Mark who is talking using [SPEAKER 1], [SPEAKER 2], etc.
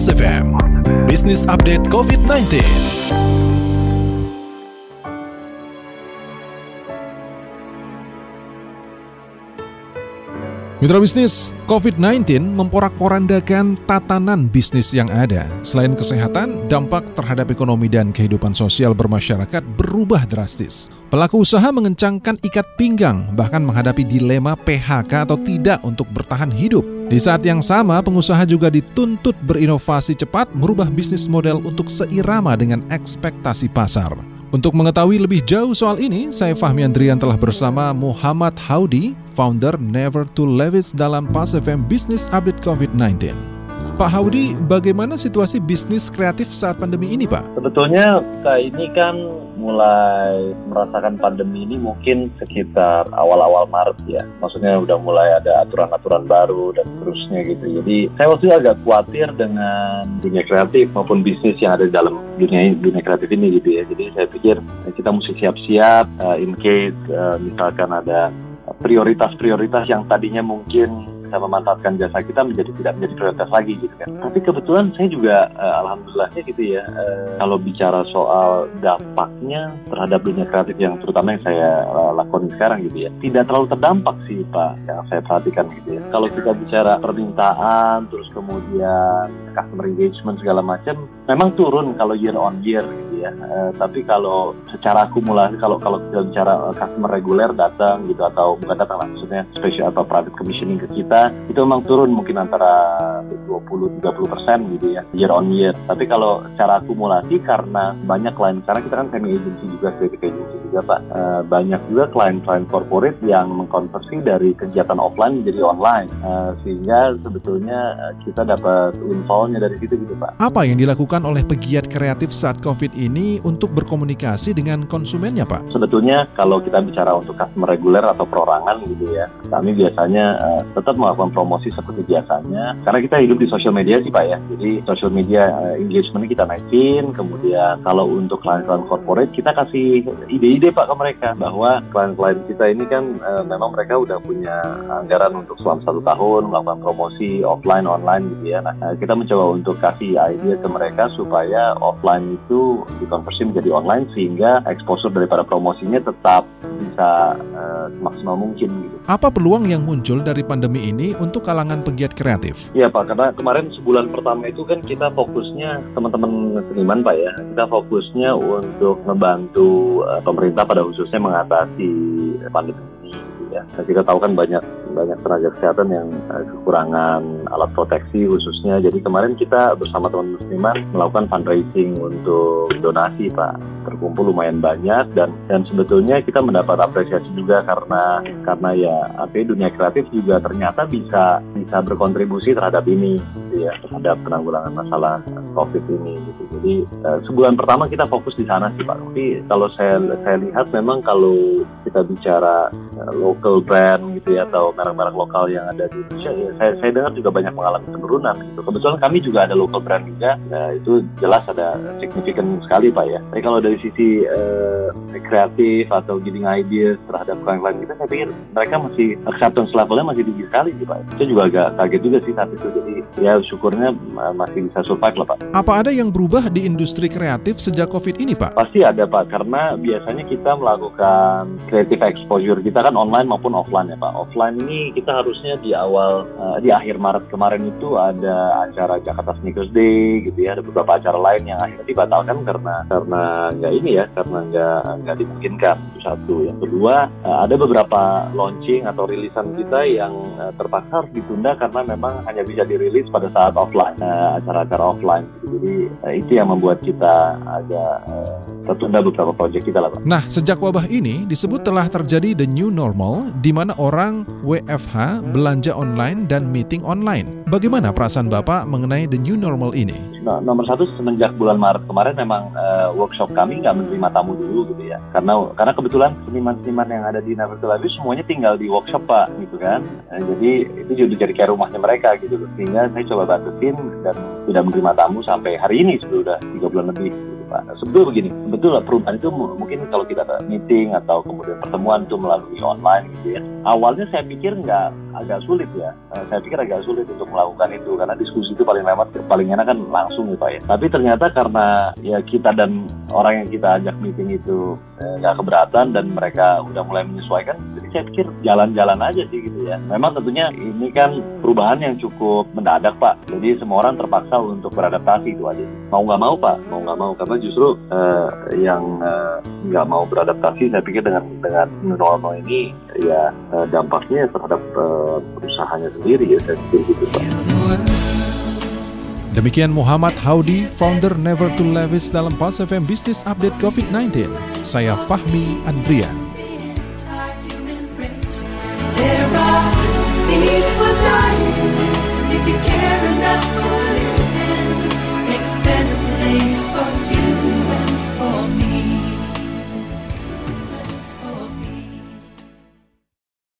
[SPEAKER 1] Mas FM, Business Update COVID-19. Mitra bisnis, COVID-19 memporak-porandakan tatanan bisnis yang ada. Selain kesehatan, dampak terhadap ekonomi dan kehidupan sosial bermasyarakat berubah drastis. Pelaku usaha mengencangkan ikat pinggang, bahkan menghadapi dilema PHK atau tidak untuk bertahan hidup. Di saat yang sama, pengusaha juga dituntut berinovasi cepat merubah bisnis model untuk seirama dengan ekspektasi pasar. Untuk mengetahui lebih jauh soal ini, saya Fahmi Andrian telah bersama Muhammad Haudi, founder Never to Levis dalam Pas FM Business Update COVID-19. Pak Haudi, bagaimana situasi bisnis kreatif saat pandemi ini, Pak?
[SPEAKER 2] Sebetulnya kita ini kan mulai merasakan pandemi ini mungkin sekitar awal-awal Maret ya. Maksudnya udah mulai ada aturan-aturan baru dan seterusnya gitu. Jadi saya waktu itu agak khawatir dengan dunia kreatif maupun bisnis yang ada di dalam dunia dunia kreatif ini gitu ya. Jadi saya pikir kita mesti siap-siap uh, in case uh, misalkan ada prioritas-prioritas yang tadinya mungkin bisa memanfaatkan jasa kita menjadi tidak menjadi prioritas lagi gitu kan. Tapi kebetulan saya juga uh, alhamdulillahnya gitu ya uh, kalau bicara soal dampaknya terhadap dunia kreatif yang terutama yang saya uh, lakukan sekarang gitu ya tidak terlalu terdampak sih Pak yang saya perhatikan gitu ya. Kalau kita bicara permintaan terus kemudian customer engagement segala macam memang turun kalau year on year gitu ya. Uh, tapi kalau secara akumulasi kalau kalau kita bicara customer reguler datang gitu atau bukan datang maksudnya special atau private commissioning ke kita itu memang turun mungkin antara 20-30 persen gitu ya year on year. Tapi kalau secara akumulasi karena banyak klien sekarang kita kan semi agency juga kreatif agency juga pak. E, banyak juga klien-klien corporate yang mengkonversi dari kegiatan offline menjadi online. E, sehingga sebetulnya eh, kita dapat windfallnya dari situ gitu pak.
[SPEAKER 1] Apa yang dilakukan oleh pegiat kreatif saat COVID ini untuk berkomunikasi dengan konsumennya pak?
[SPEAKER 2] Sebetulnya kalau kita bicara untuk customer reguler atau perorangan gitu ya kami biasanya e, tetap melakukan promosi seperti biasanya. Karena kita hidup di sosial media sih pak ya. Jadi sosial media uh, engagement kita naikin. Kemudian kalau untuk klien-klien corporate kita kasih ide-ide pak ke mereka bahwa klien-klien kita ini kan uh, memang mereka udah punya anggaran untuk selama satu tahun melakukan promosi offline online gitu ya nah kita mencoba untuk kasih ide ke mereka supaya offline itu dikonversi menjadi online sehingga exposure daripada promosinya tetap bisa uh, maksimal mungkin gitu.
[SPEAKER 1] Apa peluang yang muncul dari pandemi ini untuk kalangan pegiat kreatif?
[SPEAKER 2] Iya Pak, karena kemarin sebulan pertama itu kan kita fokusnya teman-teman seniman Pak ya, kita fokusnya untuk membantu uh, pemerintah pada khususnya mengatasi pandemi ini gitu ya. Kita tahu kan banyak banyak tenaga kesehatan yang uh, kekurangan alat proteksi khususnya. Jadi kemarin kita bersama teman-teman seniman melakukan fundraising untuk donasi Pak. Terkumpul lumayan banyak dan dan sebetulnya kita mendapat apresiasi juga karena karena ya apa dunia kreatif juga ternyata bisa bisa berkontribusi terhadap ini gitu ya terhadap penanggulangan masalah COVID ini gitu. Jadi uh, sebulan pertama kita fokus di sana sih Pak. Tapi kalau saya saya lihat memang kalau kita bicara uh, local brand gitu ya atau merek-merek lokal yang ada di Indonesia ya saya, saya dengar juga banyak mengalami penurunan gitu. Kebetulan kami juga ada local brand juga, ya, itu jelas ada signifikan sekali Pak ya. Tapi kalau dari sisi uh, kreatif atau giving ideas terhadap klien-klien kita, saya pikir mereka masih acceptance levelnya masih tinggi sekali sih Pak. Saya juga agak kaget juga sih saat itu. Jadi ya syukurnya masih bisa survive lah Pak.
[SPEAKER 1] Apa ada yang berubah di industri kreatif sejak COVID ini Pak?
[SPEAKER 2] Pasti ada Pak, karena biasanya kita melakukan creative exposure kita kan online maupun offline ya Pak. Offline ini kita harusnya di awal uh, di akhir Maret kemarin itu ada acara Jakarta Sneakers Day gitu ya. Ada beberapa acara lain yang akhirnya dibatalkan karena karena nggak ini ya karena nggak nggak dimungkinkan. Itu satu. Yang kedua uh, ada beberapa launching atau rilisan kita yang uh, terpaksa harus ditunda karena memang hanya bisa dirilis pada saat offline uh, acara-acara offline. Jadi uh, itu yang membuat kita agak uh, tertunda beberapa proyek kita lah Pak.
[SPEAKER 1] Nah sejak wabah ini disebut telah terjadi the new normal di mana orang WFH, belanja online, dan meeting online. Bagaimana perasaan Bapak mengenai the new normal ini?
[SPEAKER 2] Nah, nomor satu semenjak bulan Maret kemarin memang uh, workshop kami nggak menerima tamu dulu gitu ya karena karena kebetulan seniman-seniman yang ada di Nevertel Live semuanya tinggal di workshop pak gitu kan uh, jadi itu juga jadi kayak rumahnya mereka gitu sehingga saya coba batasin dan tidak menerima tamu sampai hari ini sudah tiga bulan lebih Pak. Sebetulnya begini, sebetulnya perubahan itu mungkin kalau kita meeting atau kemudian pertemuan itu melalui online gitu ya. Awalnya saya pikir nggak agak sulit ya. Uh, saya pikir agak sulit untuk melakukan itu karena diskusi itu paling lewat paling enak kan langsung Pak ya. Tapi ternyata karena ya kita dan orang yang kita ajak meeting itu eh, nggak eh, keberatan dan mereka udah mulai menyesuaikan, jadi saya pikir jalan-jalan aja sih gitu ya. Memang tentunya ini kan perubahan yang cukup mendadak Pak. Jadi semua orang terpaksa untuk beradaptasi itu aja. Mau nggak mau Pak, mau nggak mau karena justru uh, yang nggak uh, mau beradaptasi saya pikir dengan dengan normal ini ya uh, dampaknya terhadap uh, usahanya sendiri ya saya pikir gitu Pak.
[SPEAKER 1] Demikian Muhammad Haudi, founder Never to Levis dalam Pas FM Business Update COVID-19. Saya Fahmi Andrian.